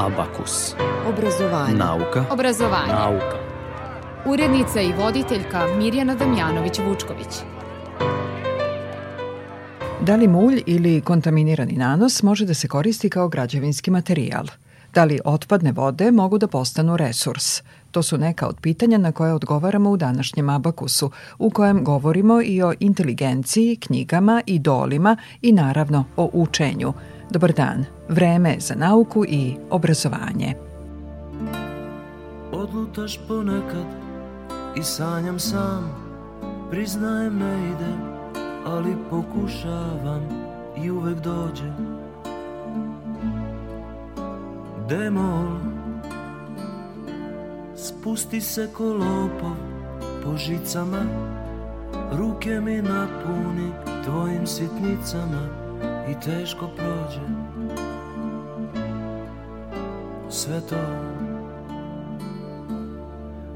Abakus. Obrazovanje. Nauka. Obrazovanje. Nauka. Urednica i voditeljka Mirjana Damjanović-Vučković. Da li mulj ili kontaminirani nanos može da se koristi kao građevinski materijal? Da li otpadne vode mogu da postanu resurs? To su neka od pitanja na koje odgovaramo u današnjem Abakusu, u kojem govorimo i o inteligenciji, knjigama, idolima i naravno o učenju. Dobar dan, vreme za nauku i obrazovanje. Odlutaš ponekad i sanjam sam, priznajem ne ide, ali pokušavam i uvek dođe. Demol, spusti se ko lopov po žicama, ruke mi napuni tvojim sitnicama i teško prođe. Sve to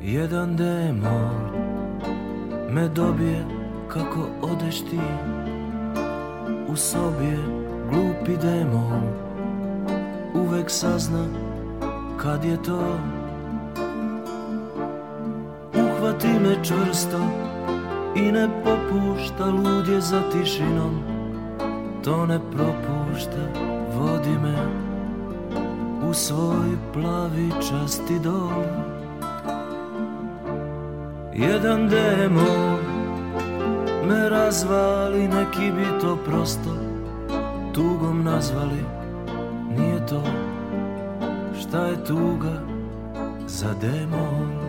jedan demon me dobije kako odeš ti. U sobi je glupi demon Uvek sazna kad je to. Uhvati me čvrsto i ne popušta Lud je za tišinom To ne propušta Vodi me u svoj plavi časti dol Jedan demon me razvali, neki bi to prosto tugom nazvali. Nije to šta je tuga za demon.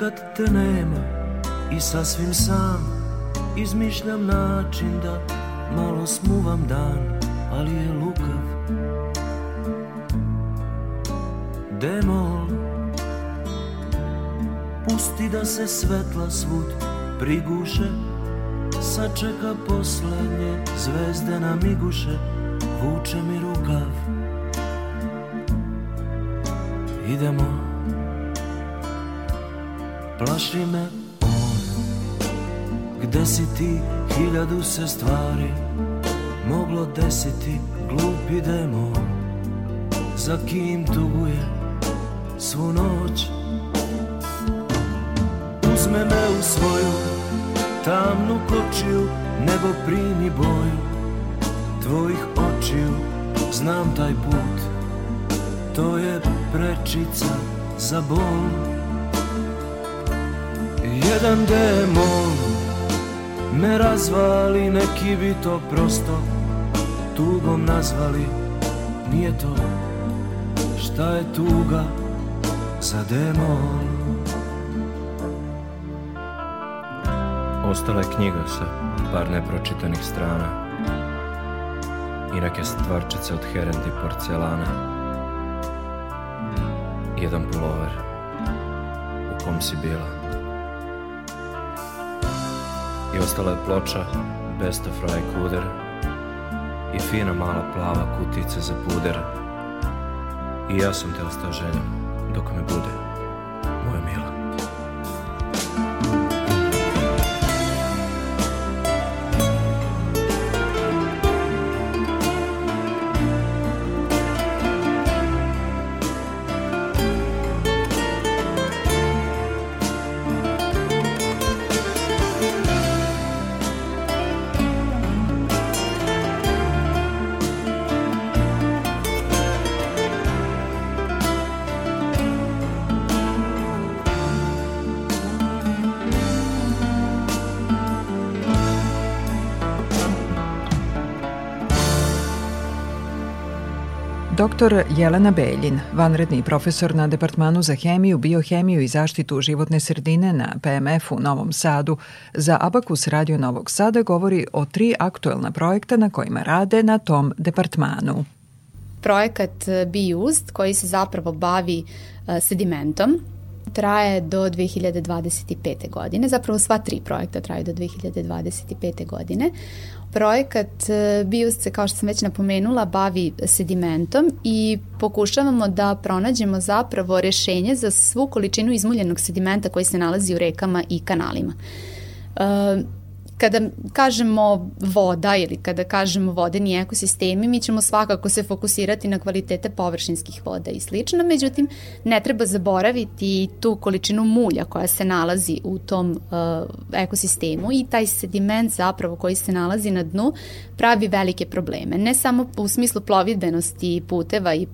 Ponekad te nema i sasvim sam Izmišljam način da malo smuvam dan Ali je lukav Demol Pusti da se svetla svud priguše Sačeka poslednje zvezde na miguše Vuče mi rukav. Idemo Plaši me on. Gde si ti hiljadu se stvari Moglo desiti glupi demon Za kim tuguje svu noć? Uzme me u svoju tamnu kočiju Nebo primi boju. Tvojih očiju Znam taj put. To je prečica za bol Jedan demon me razvali, neki bi to prosto tugom nazvali. Nije to šta je tuga za demon. Ostala je knjiga sa par nepročitanih strana i neke stvarčice od herendi porcelana. Jedan pulover u kom si bila. I ostala je ploča Best of Ray Kuder i fina mala plava kutica za puder. I ja sam te ostao željom dok me bude, Dr. Jelena Beljin, vanredni profesor na Departmanu za hemiju, biohemiju i zaštitu životne sredine na PMF u Novom Sadu, za Abakus Radio Novog Sada govori o tri aktuelna projekta na kojima rade na tom departmanu. Projekat Be Used koji se zapravo bavi sedimentom traje do 2025. godine, zapravo sva tri projekta traju do 2025. godine. Projekat e, BIUS se, kao što sam već napomenula, bavi sedimentom i pokušavamo da pronađemo zapravo rešenje za svu količinu izmuljenog sedimenta koji se nalazi u rekama i kanalima. E, kada kažemo voda ili kada kažemo vodeni ekosistemi, mi ćemo svakako se fokusirati na kvalitete površinskih voda i slično, međutim ne treba zaboraviti tu količinu mulja koja se nalazi u tom uh, ekosistemu i taj sediment zapravo koji se nalazi na dnu pravi velike probleme, ne samo u smislu plovidbenosti puteva i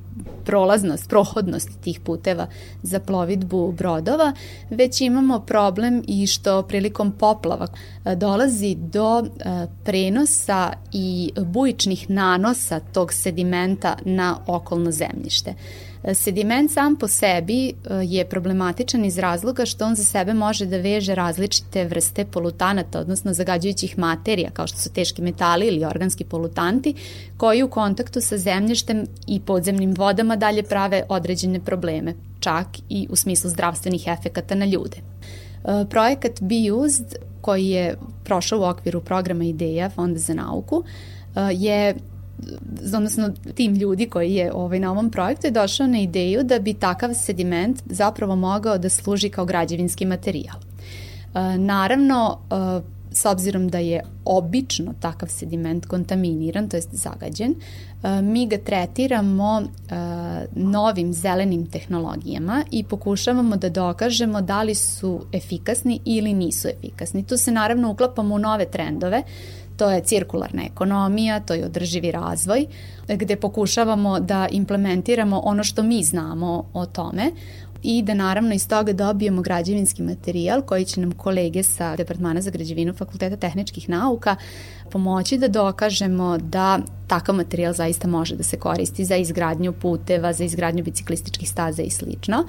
prolaznost, prohodnost tih puteva za plovidbu brodova, već imamo problem i što prilikom poplava e, dolazi do e, prenosa i bujičnih nanosa tog sedimenta na okolno zemljište. Sediment sam po sebi e, je problematičan iz razloga što on za sebe može da veže različite vrste polutanata, odnosno zagađujućih materija, kao što su teški metali ili organski polutanti, koji u kontaktu sa zemljištem i podzemnim vodama dalje prave određene probleme, čak i u smislu zdravstvenih efekata na ljude. E, projekat Be Used, koji je prošao u okviru programa Ideja Fonda za nauku, e, je odnosno tim ljudi koji je ovaj, na ovom projektu je došao na ideju da bi takav sediment zapravo mogao da služi kao građevinski materijal. E, naravno, e, s obzirom da je obično takav sediment kontaminiran, to jest zagađen, mi ga tretiramo novim zelenim tehnologijama i pokušavamo da dokažemo da li su efikasni ili nisu efikasni. Tu se naravno uklapamo u nove trendove, To je cirkularna ekonomija, to je održivi razvoj, gde pokušavamo da implementiramo ono što mi znamo o tome i da naravno iz toga dobijemo građevinski materijal koji će nam kolege sa Departmana za građevinu Fakulteta tehničkih nauka pomoći da dokažemo da takav materijal zaista može da se koristi za izgradnju puteva, za izgradnju biciklističkih staza i slično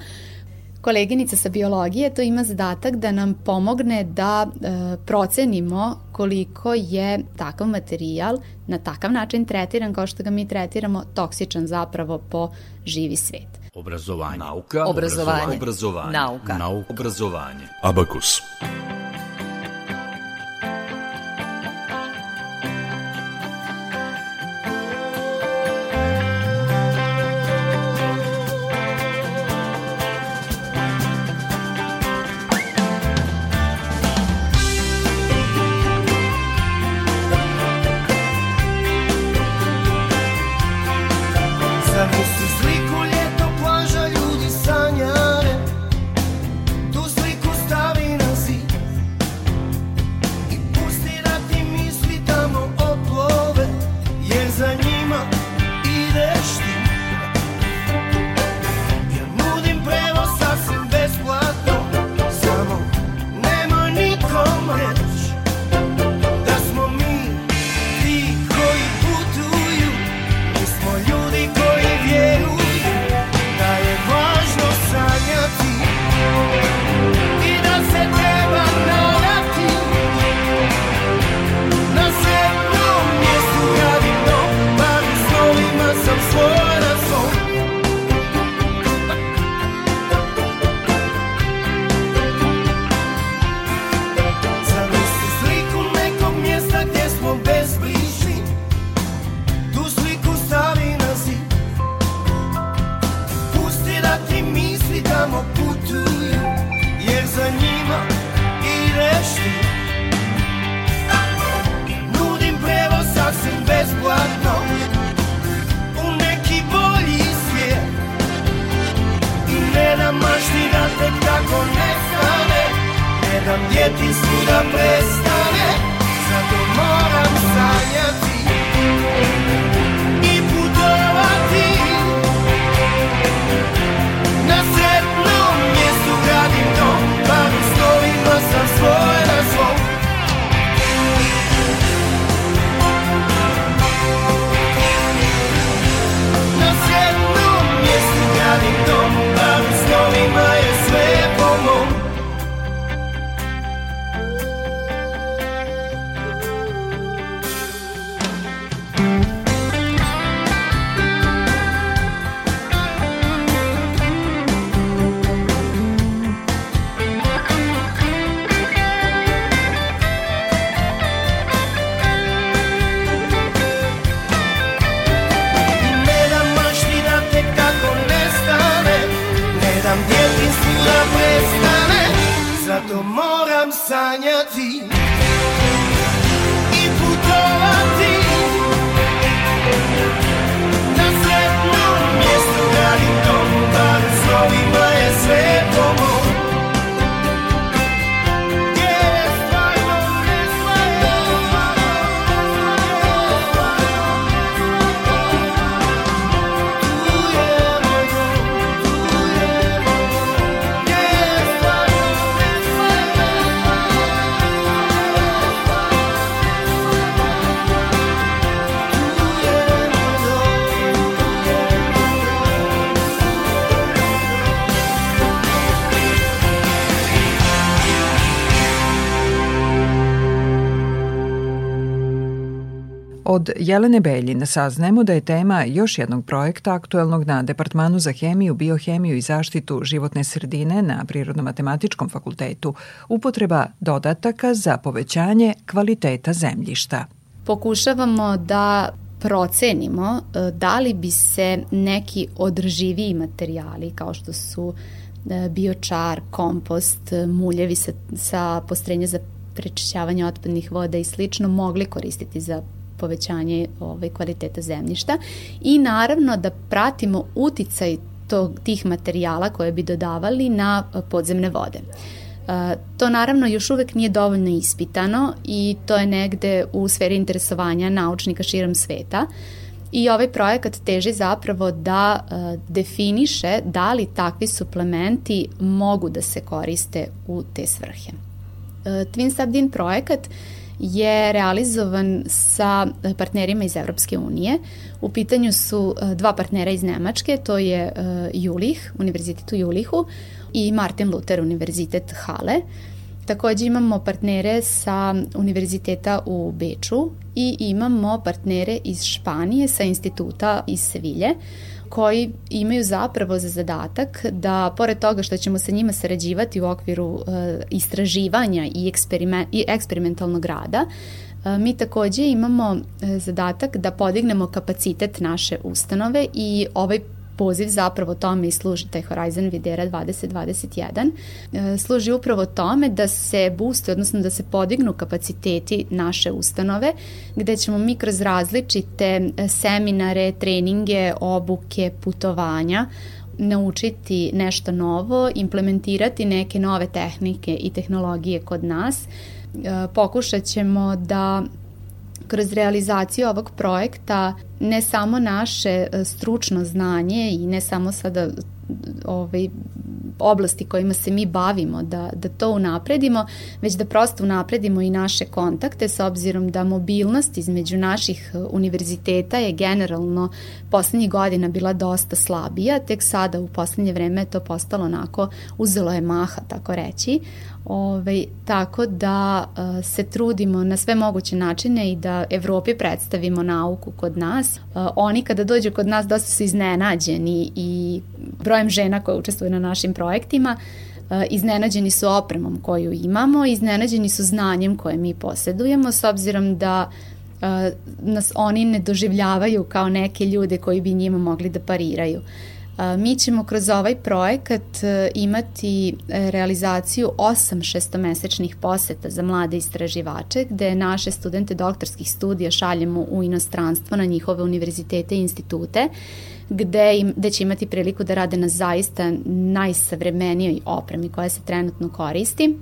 koleginica sa biologije to ima zadatak da nam pomogne da e, procenimo koliko je takav materijal na takav način tretiran kao što ga mi tretiramo toksičan zapravo po živi svet. Obrazovanje. Nauka. Obrazovanje. Obrazovanje. Nauka. Nauka. Obrazovanje. Abakus. to moram sanjati. Od Jelene Beljina saznajemo da je tema još jednog projekta aktuelnog na Departmanu za hemiju, biohemiju i zaštitu životne sredine na Prirodno-matematičkom fakultetu upotreba dodataka za povećanje kvaliteta zemljišta. Pokušavamo da procenimo e, da li bi se neki održiviji materijali kao što su e, biočar, kompost, muljevi sa, sa postrenja za prečišćavanje otpadnih voda i slično mogli koristiti za povećanje ovaj, kvaliteta zemljišta i naravno da pratimo uticaj tog, tih materijala koje bi dodavali na podzemne vode. To naravno još uvek nije dovoljno ispitano i to je negde u sferi interesovanja naučnika širom sveta. I ovaj projekat teži zapravo da uh, definiše da li takvi suplementi mogu da se koriste u te svrhe. Uh, Twin Sabdin projekat uh, je realizovan sa partnerima iz Evropske unije. U pitanju su e, dva partnera iz Nemačke, to je e, Julih, Univerzitet u Julihu i Martin Luther, Univerzitet Hale. Takođe imamo partnere sa Univerziteta u Beču i imamo partnere iz Španije sa instituta iz Sevilje koji imaju zapravo za zadatak da, pored toga što ćemo sa njima sarađivati u okviru uh, istraživanja i, eksperiment, i eksperimentalnog rada, uh, mi takođe imamo uh, zadatak da podignemo kapacitet naše ustanove i ovaj poziv zapravo tome i služi taj Horizon Videra 2021. E, služi upravo tome da se booste, odnosno da se podignu kapaciteti naše ustanove, gde ćemo mi kroz različite e, seminare, treninge, obuke, putovanja, naučiti nešto novo, implementirati neke nove tehnike i tehnologije kod nas. E, pokušat ćemo da kroz realizaciju ovog projekta ne samo naše e, stručno znanje i ne samo sada ovaj, oblasti kojima se mi bavimo, da, da to unapredimo, već da prosto unapredimo i naše kontakte s obzirom da mobilnost između naših e, univerziteta je generalno poslednjih godina bila dosta slabija, tek sada u poslednje vreme to postalo onako, uzelo je maha, tako reći, Ove, ovaj, tako da uh, se trudimo na sve moguće načine i da Evropi predstavimo nauku kod nas. Uh, oni kada dođu kod nas dosta su iznenađeni i brojem žena koje učestvuju na našim projektima, uh, iznenađeni su opremom koju imamo, iznenađeni su znanjem koje mi posedujemo s obzirom da nas oni ne doživljavaju kao neke ljude koji bi njima mogli da pariraju. Uh, Mi ćemo kroz ovaj projekat e, imati realizaciju osam šestomesečnih poseta za mlade istraživače, gde naše studente doktorskih studija šaljemo u inostranstvo na njihove univerzitete i institute, gde, im, gde će imati priliku da rade na zaista najsavremenijoj opremi koja se trenutno koristi,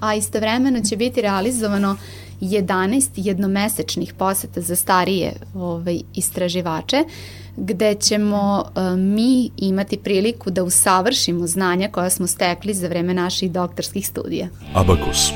a istovremeno će biti realizovano 11 jednomesečnih poseta za starije ovaj, istraživače, gde ćemo uh, mi imati priliku da usavršimo znanja koja smo stekli za vreme naših doktorskih studija. Abakus.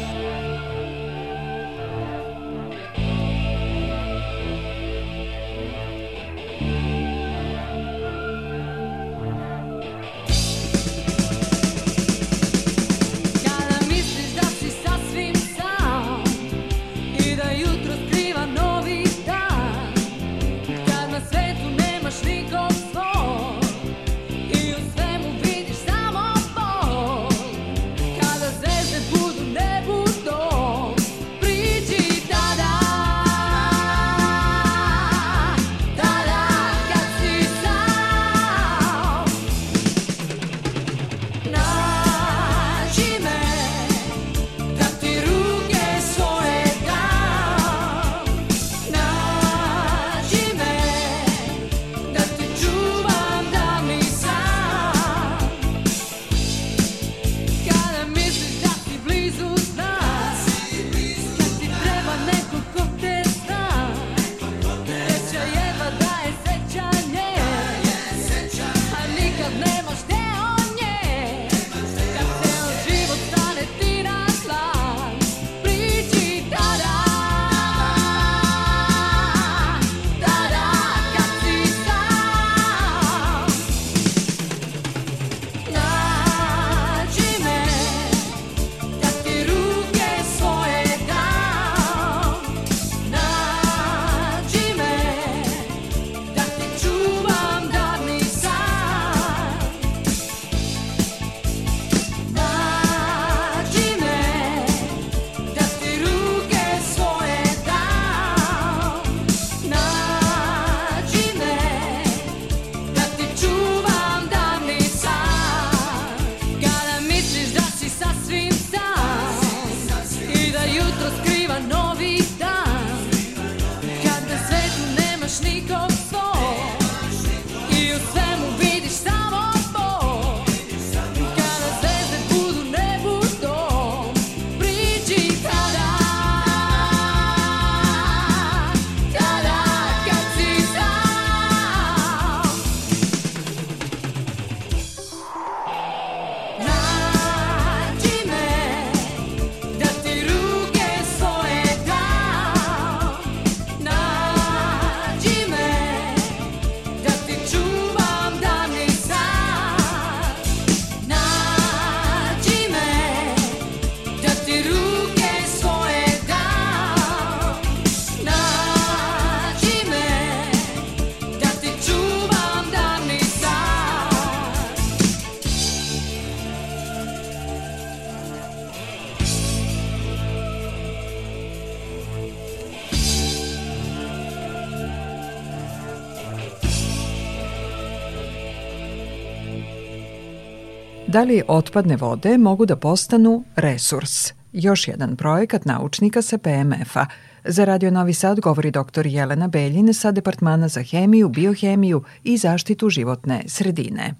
Da li otpadne vode mogu da postanu resurs? Još jedan projekat naučnika sa PMF-a. Za Radio Novi Sad govori dr. Jelena Beljin sa Departmana za hemiju, biohemiju i zaštitu životne sredine.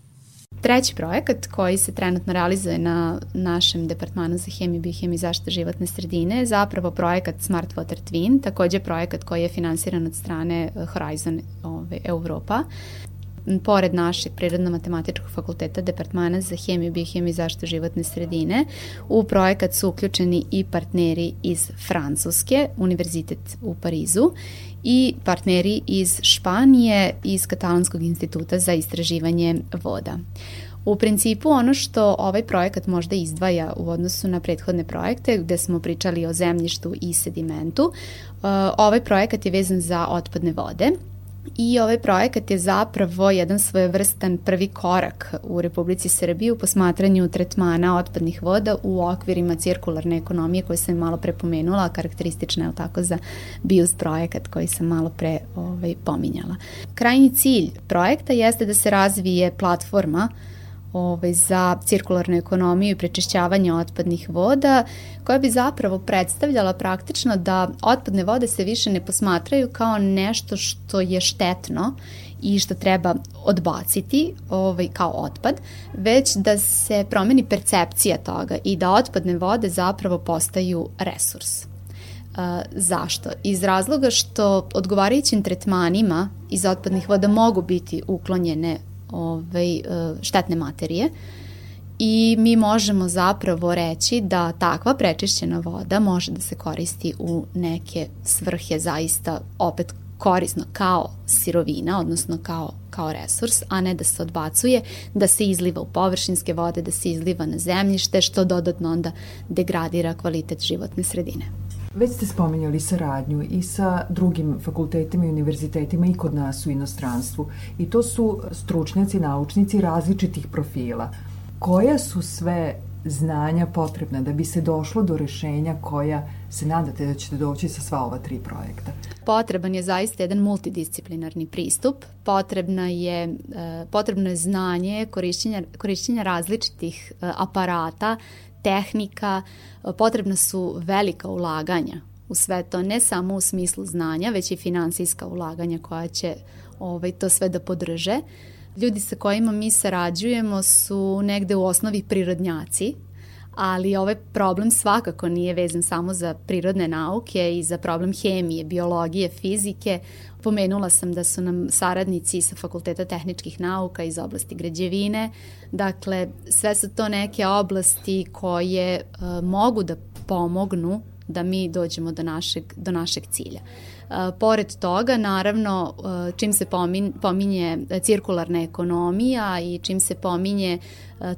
Treći projekat koji se trenutno realizuje na našem departmanu za hemiju, biohemiju i zaštitu životne sredine je zapravo projekat Smart Water Twin, takođe projekat koji je finansiran od strane Horizon ove, Europa pored našeg Prirodno-matematičkog fakulteta Departmana za hemiju, biohemiju i zaštitu životne sredine, u projekat su uključeni i partneri iz Francuske, Univerzitet u Parizu i partneri iz Španije iz Katalanskog instituta za istraživanje voda. U principu ono što ovaj projekat možda izdvaja u odnosu na prethodne projekte gde smo pričali o zemljištu i sedimentu, uh, ovaj projekat je vezan za otpadne vode I ovaj projekat je zapravo jedan svojevrstan prvi korak u Republici Srbiji u posmatranju tretmana otpadnih voda u okvirima cirkularne ekonomije koju sam malo pre pomenula, karakteristična je tako za BIUS projekat koji sam malo pre ovaj, pominjala. Krajnji cilj projekta jeste da se razvije platforma ovaj, za cirkularnu ekonomiju i prečišćavanje otpadnih voda, koja bi zapravo predstavljala praktično da otpadne vode se više ne posmatraju kao nešto što je štetno i što treba odbaciti ovaj, kao otpad, već da se promeni percepcija toga i da otpadne vode zapravo postaju resurs. Uh, zašto? Iz razloga što odgovarajućim tretmanima iz otpadnih voda mogu biti uklonjene ovaj, e, štetne materije i mi možemo zapravo reći da takva prečišćena voda može da se koristi u neke svrhe zaista opet korisno kao sirovina, odnosno kao, kao resurs, a ne da se odbacuje, da se izliva u površinske vode, da se izliva na zemljište, što dodatno onda degradira kvalitet životne sredine. Već ste spominjali saradnju i sa drugim fakultetima i univerzitetima i kod nas u inostranstvu. I to su stručnjaci, naučnici različitih profila. Koja su sve znanja potrebna da bi se došlo do rešenja koja se nadate da ćete doći sa sva ova tri projekta? Potreban je zaista jedan multidisciplinarni pristup. Potrebna je, e, potrebno je znanje korišćenja, korišćenja različitih e, aparata, tehnika, potrebna su velika ulaganja u sve to, ne samo u smislu znanja, već i finansijska ulaganja koja će ovaj, to sve da podrže. Ljudi sa kojima mi sarađujemo su negde u osnovi prirodnjaci, ali ovaj problem svakako nije vezan samo za prirodne nauke i za problem hemije, biologije, fizike. Pomenula sam da su nam saradnici sa Fakulteta tehničkih nauka iz oblasti građevine. Dakle, sve su to neke oblasti koje uh, mogu da pomognu da mi dođemo do našeg, do našeg cilja. Uh, pored toga, naravno, uh, čim se pominje cirkularna ekonomija i čim se pominje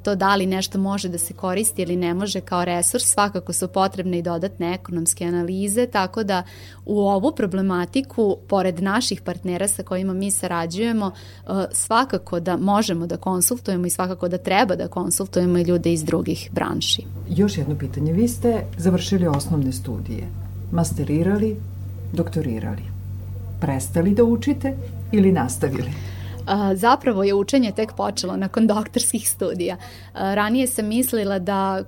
to da li nešto može da se koristi ili ne može kao resurs, svakako su potrebne i dodatne ekonomske analize, tako da u ovu problematiku, pored naših partnera sa kojima mi sarađujemo, svakako da možemo da konsultujemo i svakako da treba da konsultujemo i ljude iz drugih branši. Još jedno pitanje. Vi ste završili osnovne studije, masterirali, doktorirali. Prestali da učite ili nastavili? Zapravo je učenje tek počelo nakon doktorskih studija. Ranije sam mislila da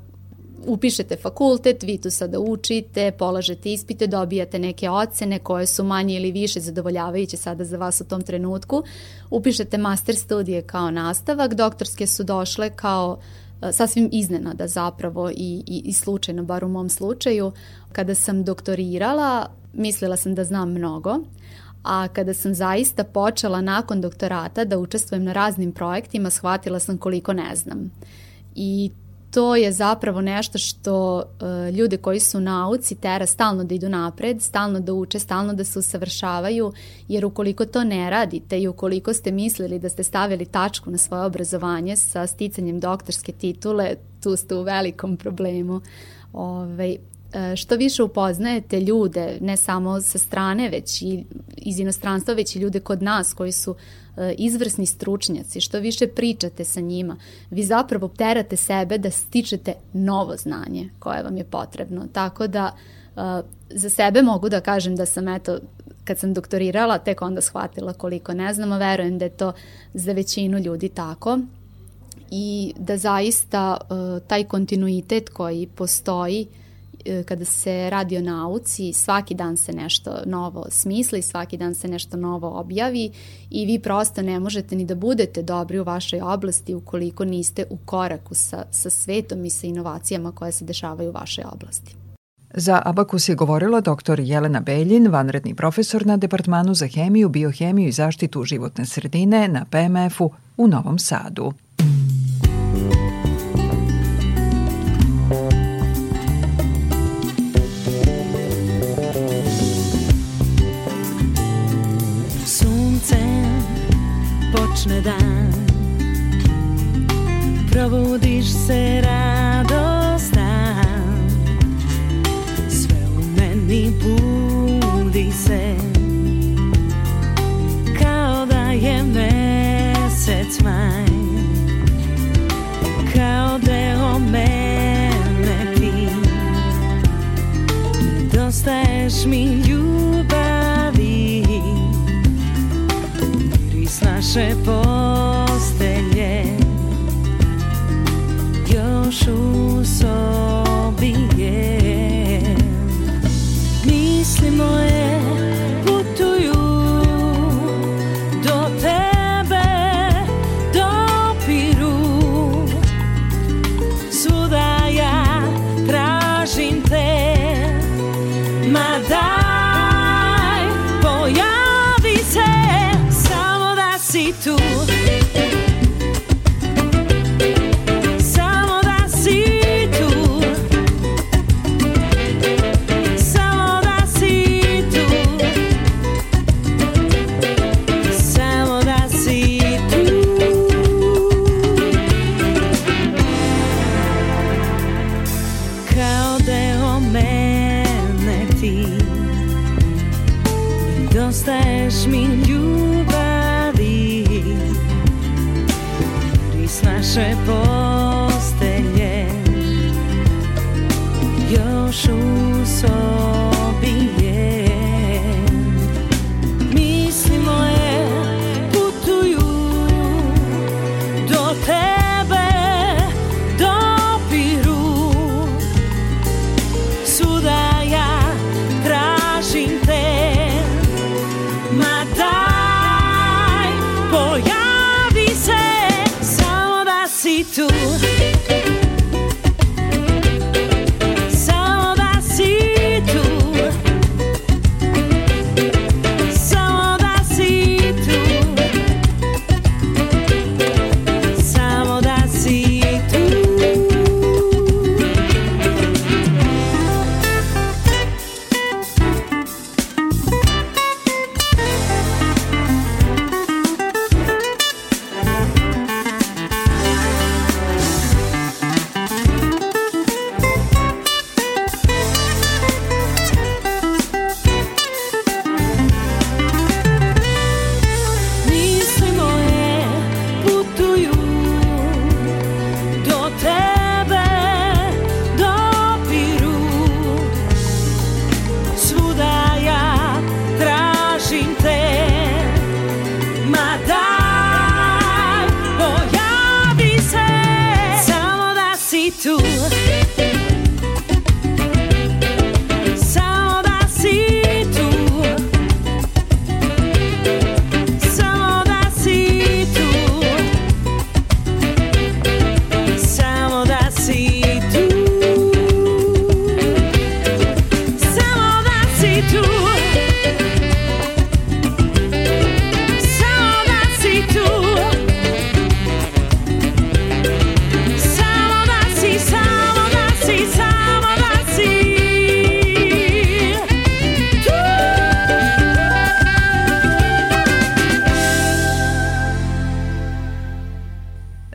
upišete fakultet, vi tu sada učite, polažete ispite, dobijate neke ocene koje su manje ili više zadovoljavajuće sada za vas u tom trenutku. Upišete master studije kao nastavak, doktorske su došle kao sasvim iznenada zapravo i, i, i slučajno, bar u mom slučaju. Kada sam doktorirala, mislila sam da znam mnogo, a kada sam zaista počela nakon doktorata da učestvujem na raznim projektima, shvatila sam koliko ne znam. I to je zapravo nešto što uh, ljude koji su u nauci tera stalno da idu napred, stalno da uče, stalno da se usavršavaju, jer ukoliko to ne radite i ukoliko ste mislili da ste stavili tačku na svoje obrazovanje sa sticanjem doktorske titule, tu ste u velikom problemu. Ove, ovaj, što više upoznajete ljude, ne samo sa strane, već i iz inostranstva, već i ljude kod nas koji su e, izvrsni stručnjaci, što više pričate sa njima, vi zapravo terate sebe da stičete novo znanje koje vam je potrebno. Tako da e, za sebe mogu da kažem da sam eto kad sam doktorirala tek onda shvatila koliko ne znam, a verujem da je to za većinu ljudi tako i da zaista taj kontinuitet koji postoji uh, E, kada se radi o nauci, svaki dan se nešto novo smisli, svaki dan se nešto novo objavi i vi prosto ne možete ni da budete dobri u vašoj oblasti ukoliko niste u koraku sa, sa svetom i sa inovacijama koje se dešavaju u vašoj oblasti. Za Abakus je govorila dr. Jelena Beljin, vanredni profesor na Departmanu za hemiju, biohemiju i zaštitu životne sredine na PMF-u u Novom Sadu. Počne dan. Probudiš se radostan. Sve u meni budi se. Kao da je mesec maj. Kao deo mene ti. Dostaješ mi postelje još u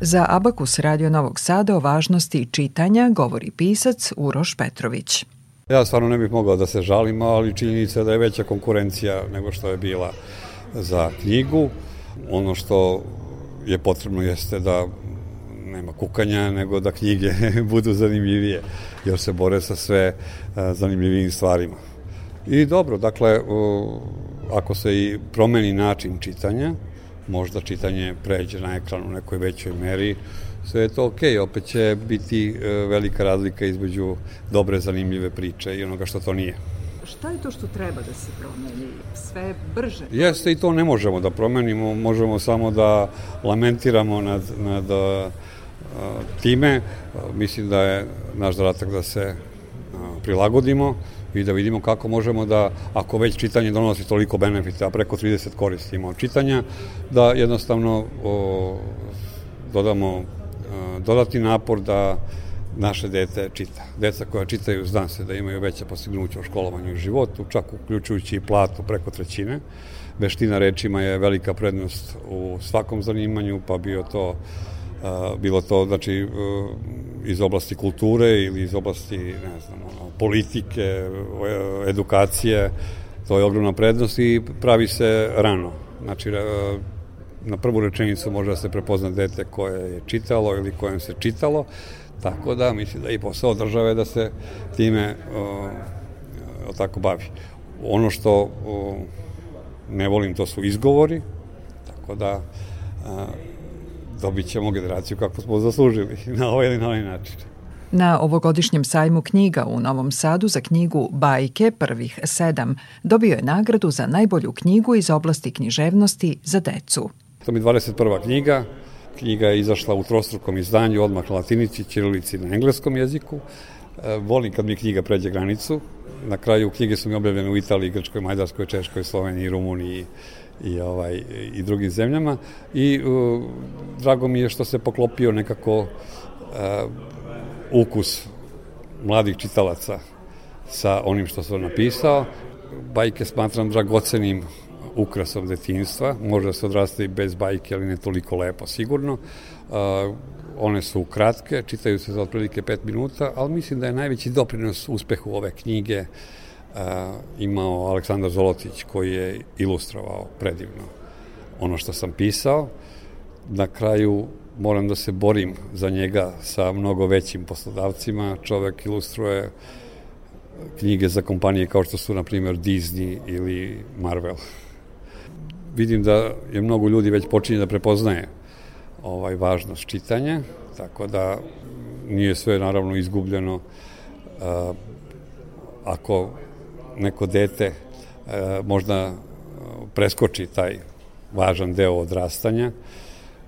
Za Abakus Radio Novog Sada o važnosti čitanja govori pisac Uroš Petrović. Ja stvarno ne bih mogao da se žalim, ali činjenica da je veća konkurencija nego što je bila za knjigu. Ono što je potrebno jeste da nema kukanja, nego da knjige budu zanimljivije, jer se bore sa sve zanimljivijim stvarima. I dobro, dakle, ako se i promeni način čitanja, možda čitanje pređe na ekran u nekoj većoj meri, sve je to okej, okay. opet će biti e, velika razlika između dobre, zanimljive priče i onoga što to nije. Šta je to što treba da se promeni? Sve brže? Jeste i to ne možemo da promenimo, možemo samo da lamentiramo nad, nad uh, time. Mislim da je naš zadatak da se uh, prilagodimo i da vidimo kako možemo da, ako već čitanje donosi toliko benefita, a preko 30 koristimo od čitanja, da jednostavno o, dodamo o, dodati napor da naše dete čita. Deca koja čitaju, zna se da imaju veća postignuća u školovanju i životu, čak uključujući i platu preko trećine. Veština rečima je velika prednost u svakom zanimanju, pa bio to bilo to znači iz oblasti kulture ili iz oblasti ne znam ono, politike, edukacije, to je ogromna prednost i pravi se rano. Znači, na prvu rečenicu može da se prepozna dete koje je čitalo ili kojem se čitalo, tako da mislim da i posao države da se time o, tako bavi. Ono što o, ne volim to su izgovori, tako da a, dobit ćemo generaciju kako smo zaslužili na ovaj ili na ovaj način. Na ovogodišnjem sajmu knjiga u Novom Sadu za knjigu Bajke prvih sedam dobio je nagradu za najbolju knjigu iz oblasti književnosti za decu. To mi je 21. knjiga. Knjiga je izašla u trostrukom izdanju, odmah na latinici, čirilici na engleskom jeziku. E, volim kad mi knjiga pređe granicu. Na kraju knjige su mi objavljene u Italiji, Grčkoj, Majdarskoj, Češkoj, Sloveniji, Rumuniji i ovaj i drugim zemljama i uh, drago mi je što se poklopio nekako uh, ukus mladih čitalaca sa onim što sam napisao. Bajke smatram dragocenim ukrasom detinstva, može se odrasti bez bajke, ali ne toliko lepo sigurno. Uh, one su kratke, čitaju se za otprilike 5 minuta, ali mislim da je najveći doprinos uspehu ove knjige uh, imao Aleksandar Zolotić koji je ilustrovao predivno ono što sam pisao. Na kraju moram da se borim za njega sa mnogo većim poslodavcima. Čovek ilustruje knjige za kompanije kao što su, na primjer, Disney ili Marvel. Vidim da je mnogo ljudi već počinje da prepoznaje ovaj važnost čitanja, tako da nije sve naravno izgubljeno a, ako neko dete a, možda preskoči taj važan deo odrastanja,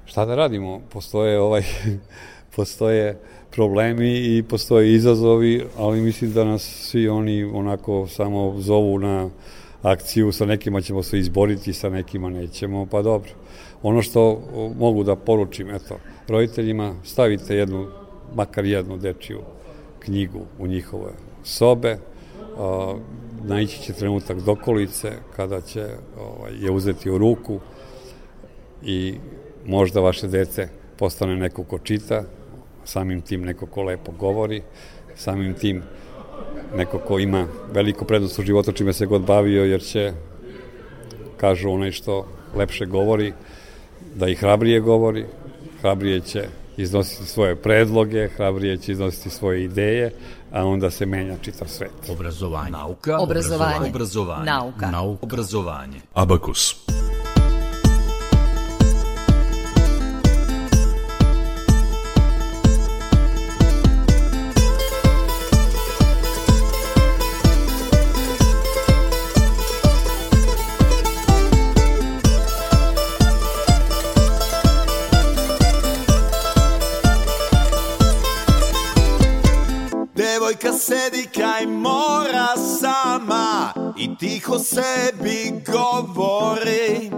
šta da radimo? Postoje ovaj postoje problemi i postoje izazovi, ali mislim da nas svi oni onako samo zovu na akciju, sa nekima ćemo se izboriti, sa nekima nećemo, pa dobro. Ono što mogu da poručim, eto, roditeljima, stavite jednu, makar jednu dečiju knjigu u njihove sobe, naići će trenutak dokolice kada će ovaj, je uzeti u ruku i možda vaše dete postane neko ko čita, samim tim neko ko lepo govori, samim tim neko ko ima veliku prednost u životu čime se god bavio, jer će, kažu onaj što lepše govori, da i hrabrije govori, hrabrije će iznositi svoje predloge, hrabrije će iznositi svoje ideje, a onda se menja čitav svet. Obrazovanje. Nauka. Obrazovanje. Obrazovanje. Nauka. Nauka. Obrazovanje. Abakus. Devojka sedi kaj mora sama i tiho sebi govori.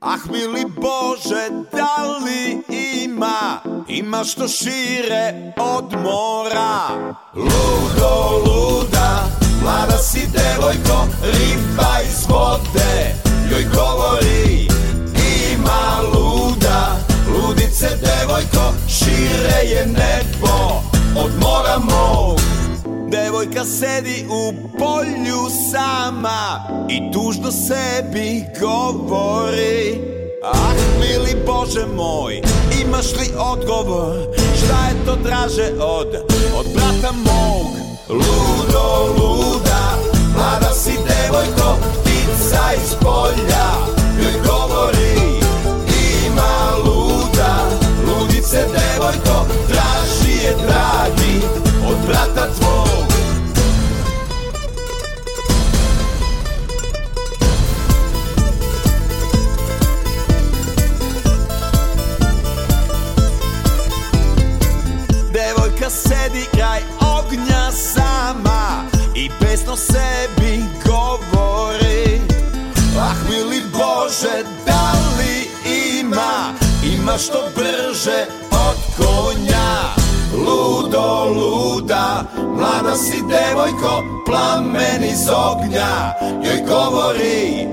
Ah mili Bože, da li ima, ima što šire od mora. Ludo, luda, Bože moj, imaš li odgovor? Šta je to draže od, od brata mog? Ludo, luda, što brže od konja. Ludo, luda, mlada si devojko Plamen iz ognja. Joj govori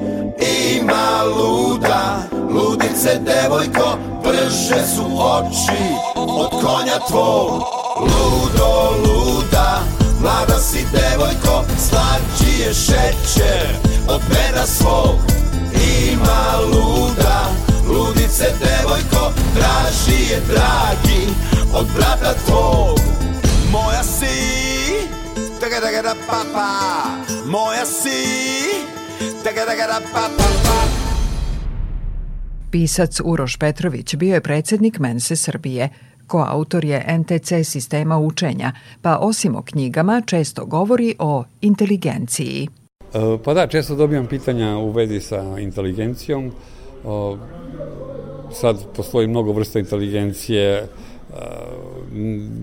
Ima luda, ludice devojko Brže su oči od konja tvog Ludo, luda, mlada si devojko Slađi je šećer od meda svog. Ima luda, ludice devojko Traži je dragi od brata tvog Moja si, taga taga da pa pa Moja si, taga taga da pa pa pa Pisac Uroš Petrović bio je predsednik Mense Srbije, koautor je NTC sistema učenja, pa osim o knjigama često govori o inteligenciji. E, Pa da, često dobijam pitanja u vezi sa inteligencijom. Sad postoji mnogo vrsta inteligencije, e,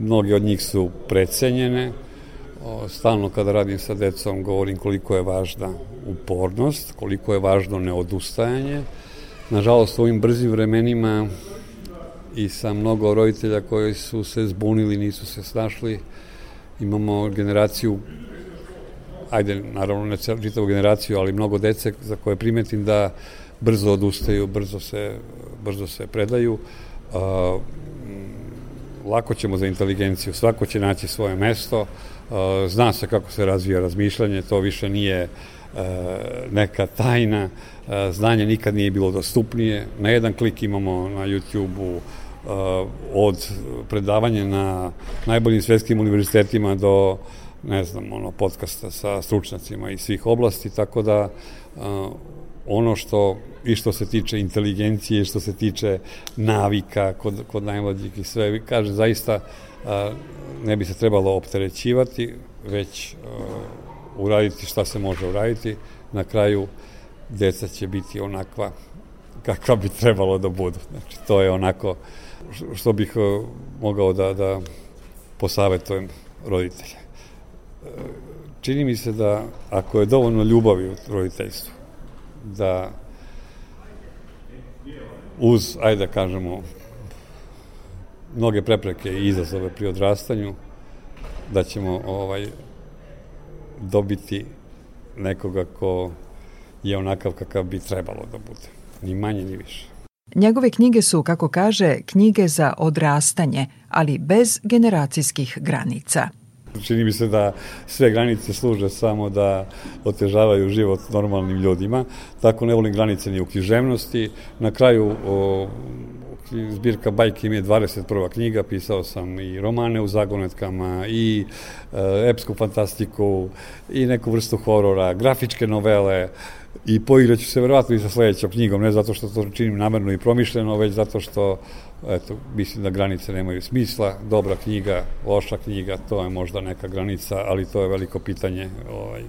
mnoge od njih su precenjene. Stalno kada radim sa decom govorim koliko je važna upornost, koliko je važno neodustajanje. Nažalost, u ovim brzim vremenima i sa mnogo roditelja koji su se zbunili, nisu se snašli, imamo generaciju ajde, naravno ne čitavu generaciju, ali mnogo dece za koje primetim da brzo odustaju, brzo se, brzo se predaju. A, m, lako ćemo za inteligenciju, svako će naći svoje mesto, a, zna se kako se razvija razmišljanje, to više nije a, neka tajna, a, znanje nikad nije bilo dostupnije, na jedan klik imamo na YouTube-u od predavanja na najboljim svetskim univerzitetima do ne znam, ono, podcasta sa stručnjacima iz svih oblasti, tako da ono što i što se tiče inteligencije, što se tiče navika kod, kod najmlađih i sve, kaže, zaista a, ne bi se trebalo opterećivati, već a, uraditi šta se može uraditi. Na kraju deca će biti onakva kakva bi trebalo da budu. Znači, to je onako što bih mogao da, da posavetujem roditelje čini mi se da ako je dovoljno ljubavi u roditeljstvu, da uz, ajde da kažemo, mnoge prepreke i izazove pri odrastanju, da ćemo ovaj dobiti nekoga ko je onakav kakav bi trebalo da bude. Ni manje, ni više. Njegove knjige su, kako kaže, knjige za odrastanje, ali bez generacijskih granica. Čini mi se da sve granice služe samo da otežavaju život normalnim ljudima. Tako ne volim granice ni u književnosti. Na kraju o, zbirka bajke mi je 21. knjiga, pisao sam i romane u zagonetkama, i e, epsku fantastiku, i neku vrstu horora, grafičke novele, i poigraću se verovatno i sa sledećom knjigom, ne zato što to činim namerno i promišljeno, već zato što eto, mislim da granice nemaju smisla, dobra knjiga, loša knjiga, to je možda neka granica, ali to je veliko pitanje. Ovaj,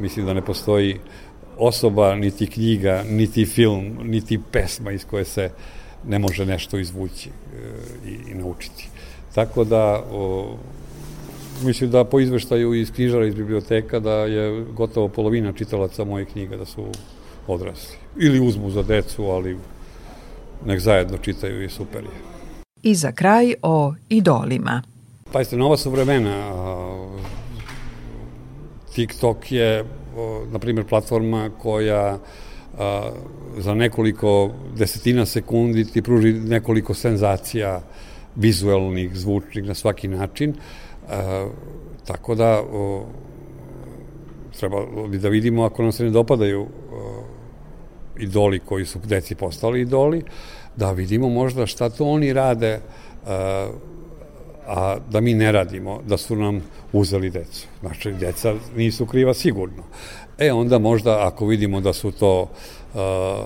mislim da ne postoji osoba, niti knjiga, niti film, niti pesma iz koje se ne može nešto izvući e, i, i naučiti. Tako da, o, mislim da po izveštaju iz knjižara iz biblioteka da je gotovo polovina čitalaca mojih knjiga da su odrasli. Ili uzmu za decu, ali nek zajedno čitaju i super je. I za kraj o idolima. Pazite, nova su vremena. TikTok je, na primjer, platforma koja a, za nekoliko desetina sekundi ti pruži nekoliko senzacija vizuelnih, zvučnih na svaki način. Tako da o, treba da vidimo ako nam se ne dopadaju o, idoli koji su deci postali idoli, da vidimo možda šta to oni rade a, a da mi ne radimo, da su nam uzeli decu. Znači, deca nisu kriva sigurno. E, onda možda ako vidimo da su to a,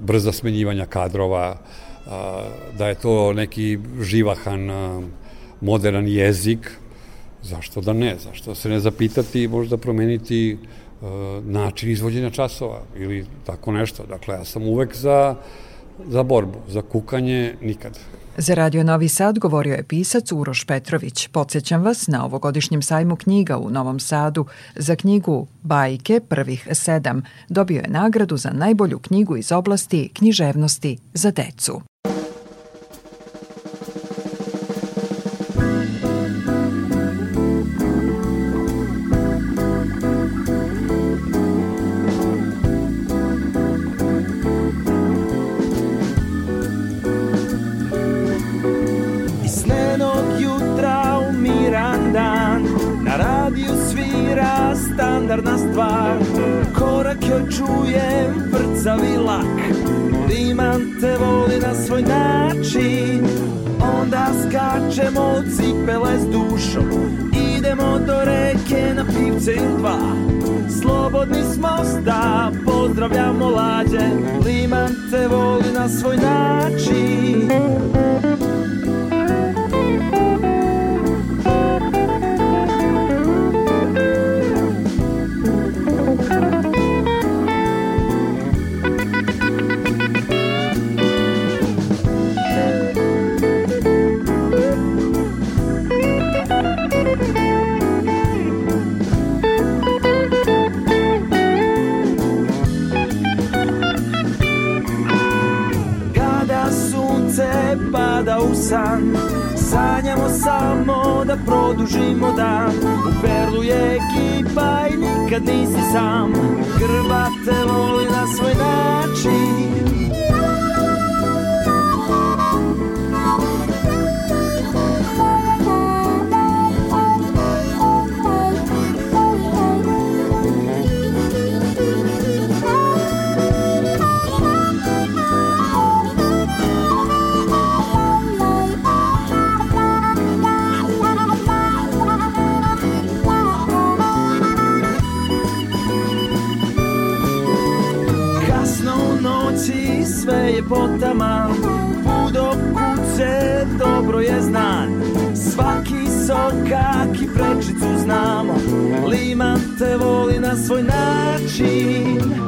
brza smenjivanja kadrova, a, da je to neki živahan, modern jezik, zašto da ne, zašto se ne zapitati i možda promeniti način izvođenja časova ili tako nešto. Dakle, ja sam uvek za, za borbu, za kukanje nikad. Za Radio Novi Sad govorio je pisac Uroš Petrović. Podsećam vas na ovogodišnjem sajmu knjiga u Novom Sadu za knjigu Bajke prvih sedam. Dobio je nagradu za najbolju knjigu iz oblasti književnosti za decu. Standardna stvar. Korak joj čujem, vrcavi lak. Liman te voli na svoj način. Onda skačemo u cipele s dušom. Idemo do reke na pivce ili dva. Slobodni smo sta, pozdravljamo lađe Liman te voli na svoj način san. Sanjamo samo da produžimo dan. U Perlu je ekipa i nikad nisi sam. Grba te voli na svoj način znamo Liman te voli na svoj način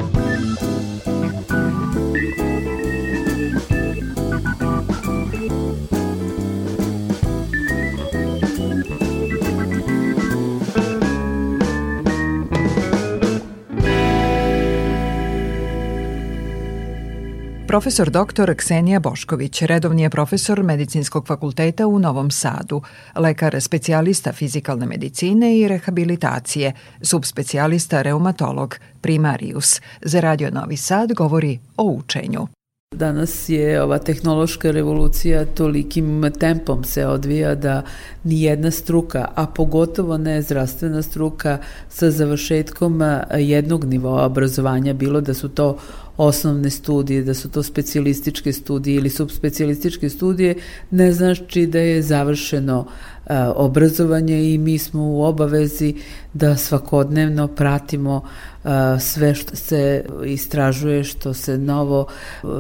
Profesor dr. Ksenija Bošković, redovni je profesor Medicinskog fakulteta u Novom Sadu, lekar specijalista fizikalne medicine i rehabilitacije, subspecijalista reumatolog, primarius. Za Radio Novi Sad govori o učenju. Danas je ova tehnološka revolucija tolikim tempom se odvija da ni jedna struka, a pogotovo ne zdravstvena struka sa završetkom jednog nivoa obrazovanja, bilo da su to osnovne studije, da su to specijalističke studije ili subspecijalističke studije, ne znači da je završeno uh, obrazovanje i mi smo u obavezi da svakodnevno pratimo uh, sve što se istražuje, što se novo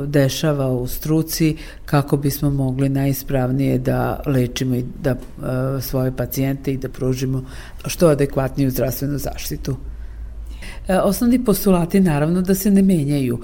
dešava u struci kako bismo mogli najispravnije da lečimo i da svoje pacijente i da pružimo što adekvatniju zdravstvenu zaštitu. E, osnovni postulati naravno da se ne menjaju.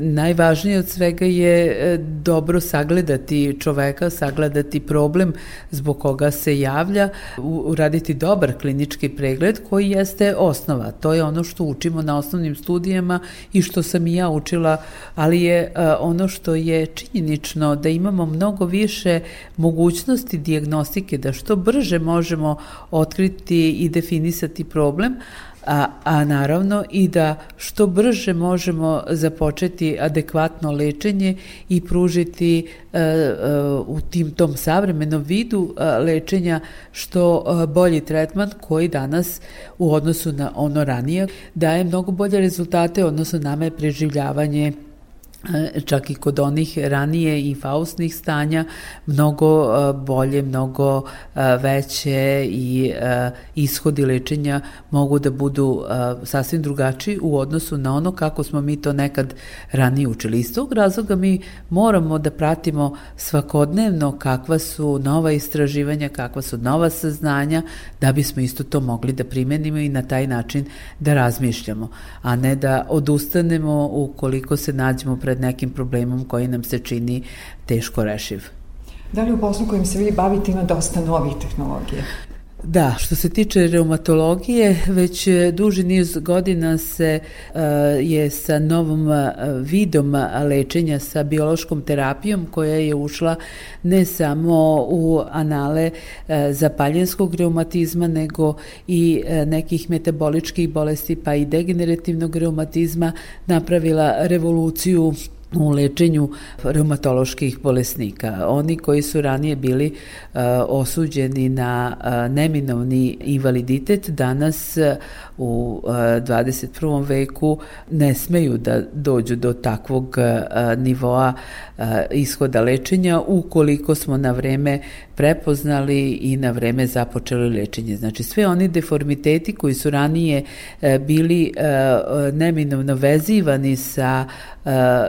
Najvažnije od svega je e, dobro sagledati čoveka, sagledati problem zbog koga se javlja, uraditi dobar klinički pregled koji jeste osnova. To je ono što učimo na osnovnim studijama i što sam i ja učila, ali je e, ono što je činjenično da imamo mnogo više mogućnosti diagnostike, da što brže možemo otkriti i definisati problem, a, a naravno i da što brže možemo započeti adekvatno lečenje i pružiti e, e, u tim tom savremenom vidu e, lečenja što e, bolji tretman koji danas u odnosu na ono ranije daje mnogo bolje rezultate, odnosno nama je preživljavanje čak i kod onih ranije i faustnih stanja mnogo e, bolje, mnogo e, veće i ishodi lečenja mogu da budu sasvim drugačiji u odnosu na ono kako smo mi to nekad ranije učili. Iz tog razloga mi moramo da pratimo svakodnevno kakva su nova istraživanja, kakva su nova saznanja, da bismo isto to mogli da primenimo i na taj način da razmišljamo, a ne da odustanemo ukoliko se nađemo pred pred nekim problemom koji nam se čini teško rešiv. Da li u poslu kojim se vi bavite ima dosta novih tehnologija? Da, što se tiče reumatologije, već duži niz godina se uh, je sa novom uh, vidom lečenja sa biološkom terapijom koja je ušla ne samo u anale zapaljenskog reumatizma, nego i nekih metaboličkih bolesti pa i degenerativnog reumatizma napravila revoluciju u lečenju reumatoloških bolesnika. Oni koji su ranije bili uh, osuđeni na uh, neminovni invaliditet danas u uh, 21. veku ne smeju da dođu do takvog uh, nivoa uh, ishoda lečenja ukoliko smo na vreme prepoznali i na vreme započeli lečenje. Znači sve oni deformiteti koji su ranije bili neminovno vezivani sa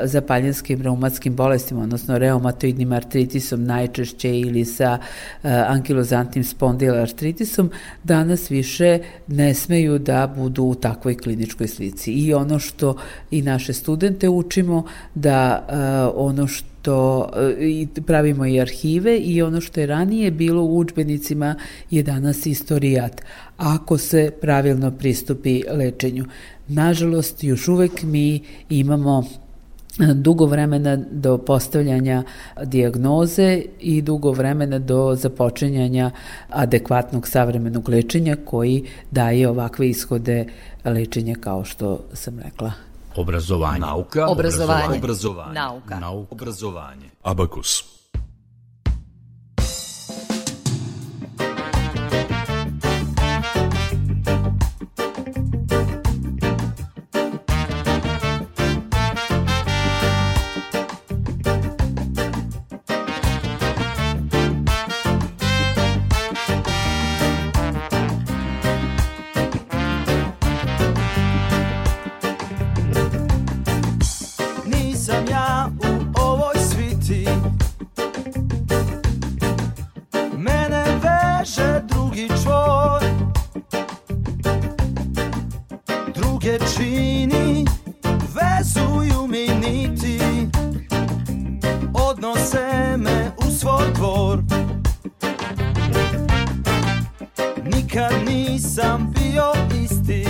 zapaljanskim reumatskim bolestima, odnosno reumatoidnim artritisom najčešće ili sa ankilozantnim spondilartritisom, danas više ne smeju da budu u takvoj kliničkoj slici. I ono što i naše studente učimo da uh, ono što to i pravimo i arhive i ono što je ranije bilo u učbenicima je danas istorijat ako se pravilno pristupi lečenju. Nažalost, još uvek mi imamo dugo vremena do postavljanja dijagnoze i dugo vremena do započinjanja adekvatnog savremenog lečenja koji daje ovakve ishode lečenja kao što sam rekla. Obrazovanje. Nauka. Obrazovanje. Obrazovanje. Nauka. Nauka. Obrazovanje. Abakus. nikad nisam bio isti.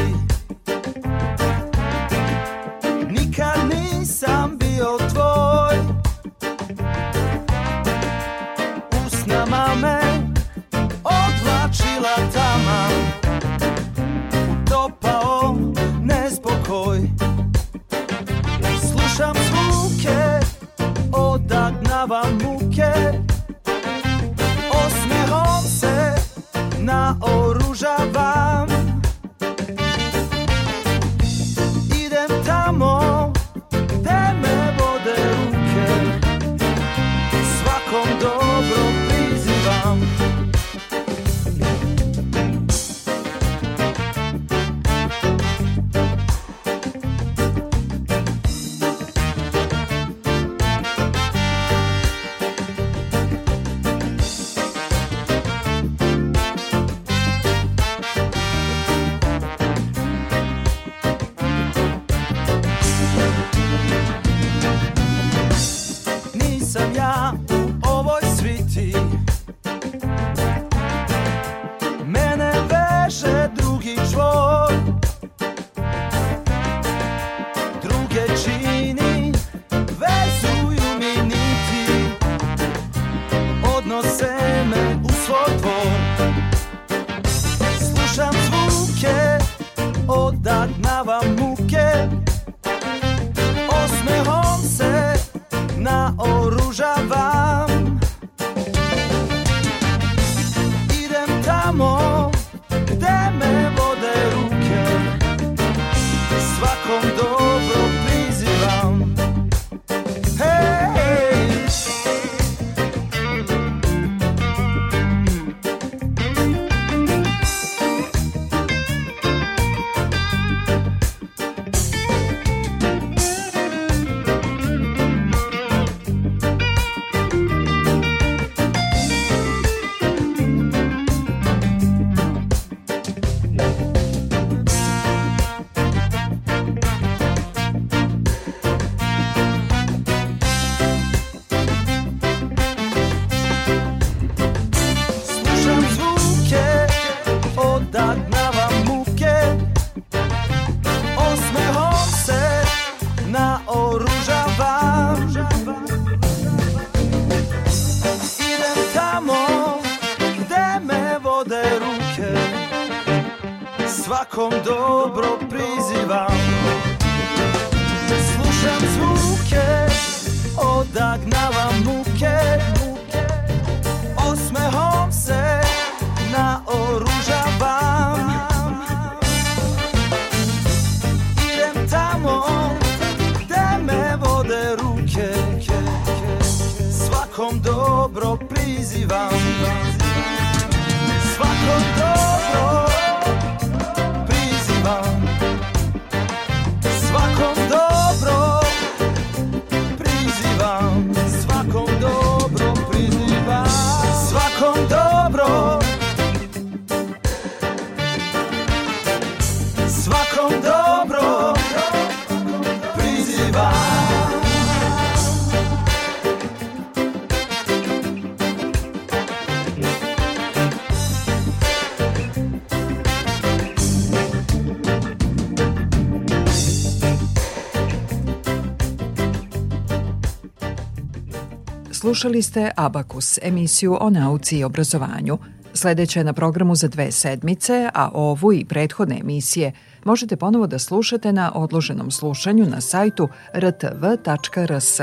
Slušali ste Abakus, emisiju o nauci i obrazovanju. Sledeća je na programu za dve sedmice, a ovu i prethodne emisije možete ponovo da slušate na odloženom slušanju na sajtu rtv.rs.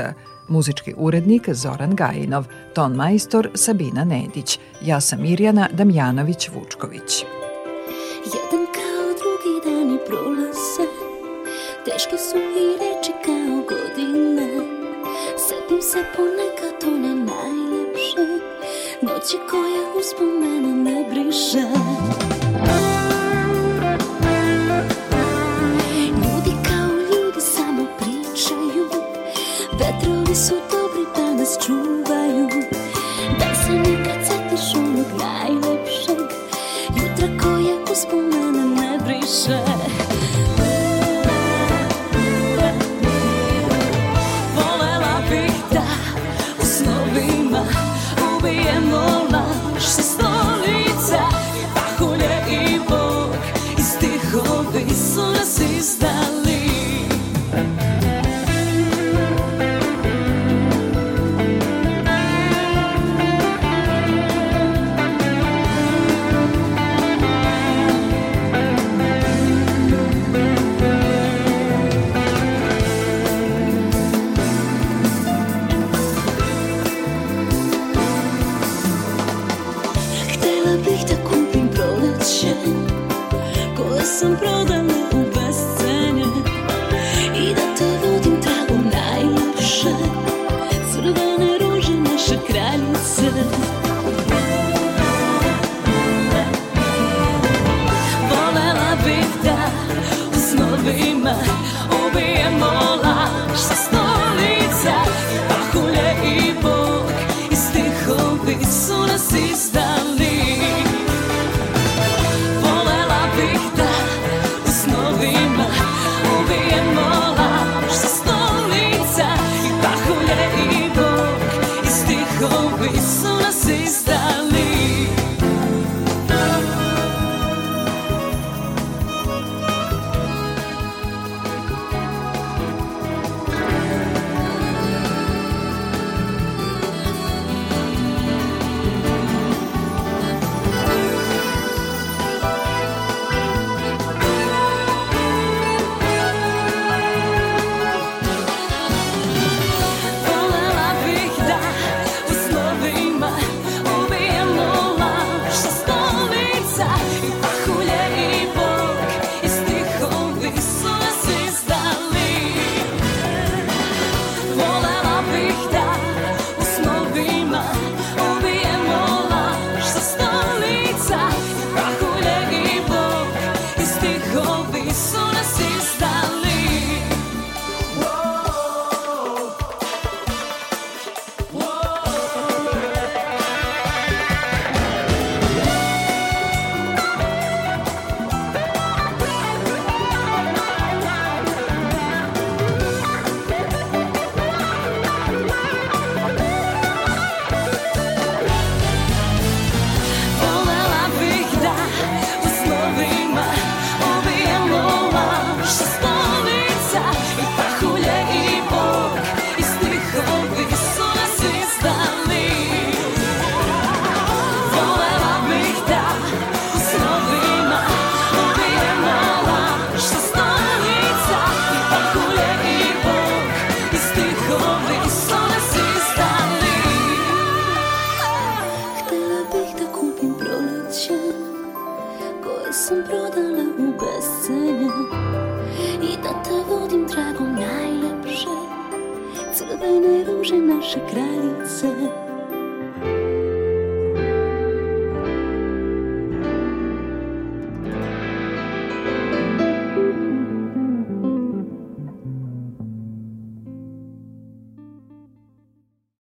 Muzički urednik Zoran Gajinov, ton majstor Sabina Nedić. Ja sam Mirjana Damjanović-Vučković. Jedan kao drugi dani prolaze Teške su i Setim se ponekad one najlepše. Noći koja uspomena ne briše. Ljudi kao ljudi samo pričaju. Vetrovi su dobri da nas nas izdali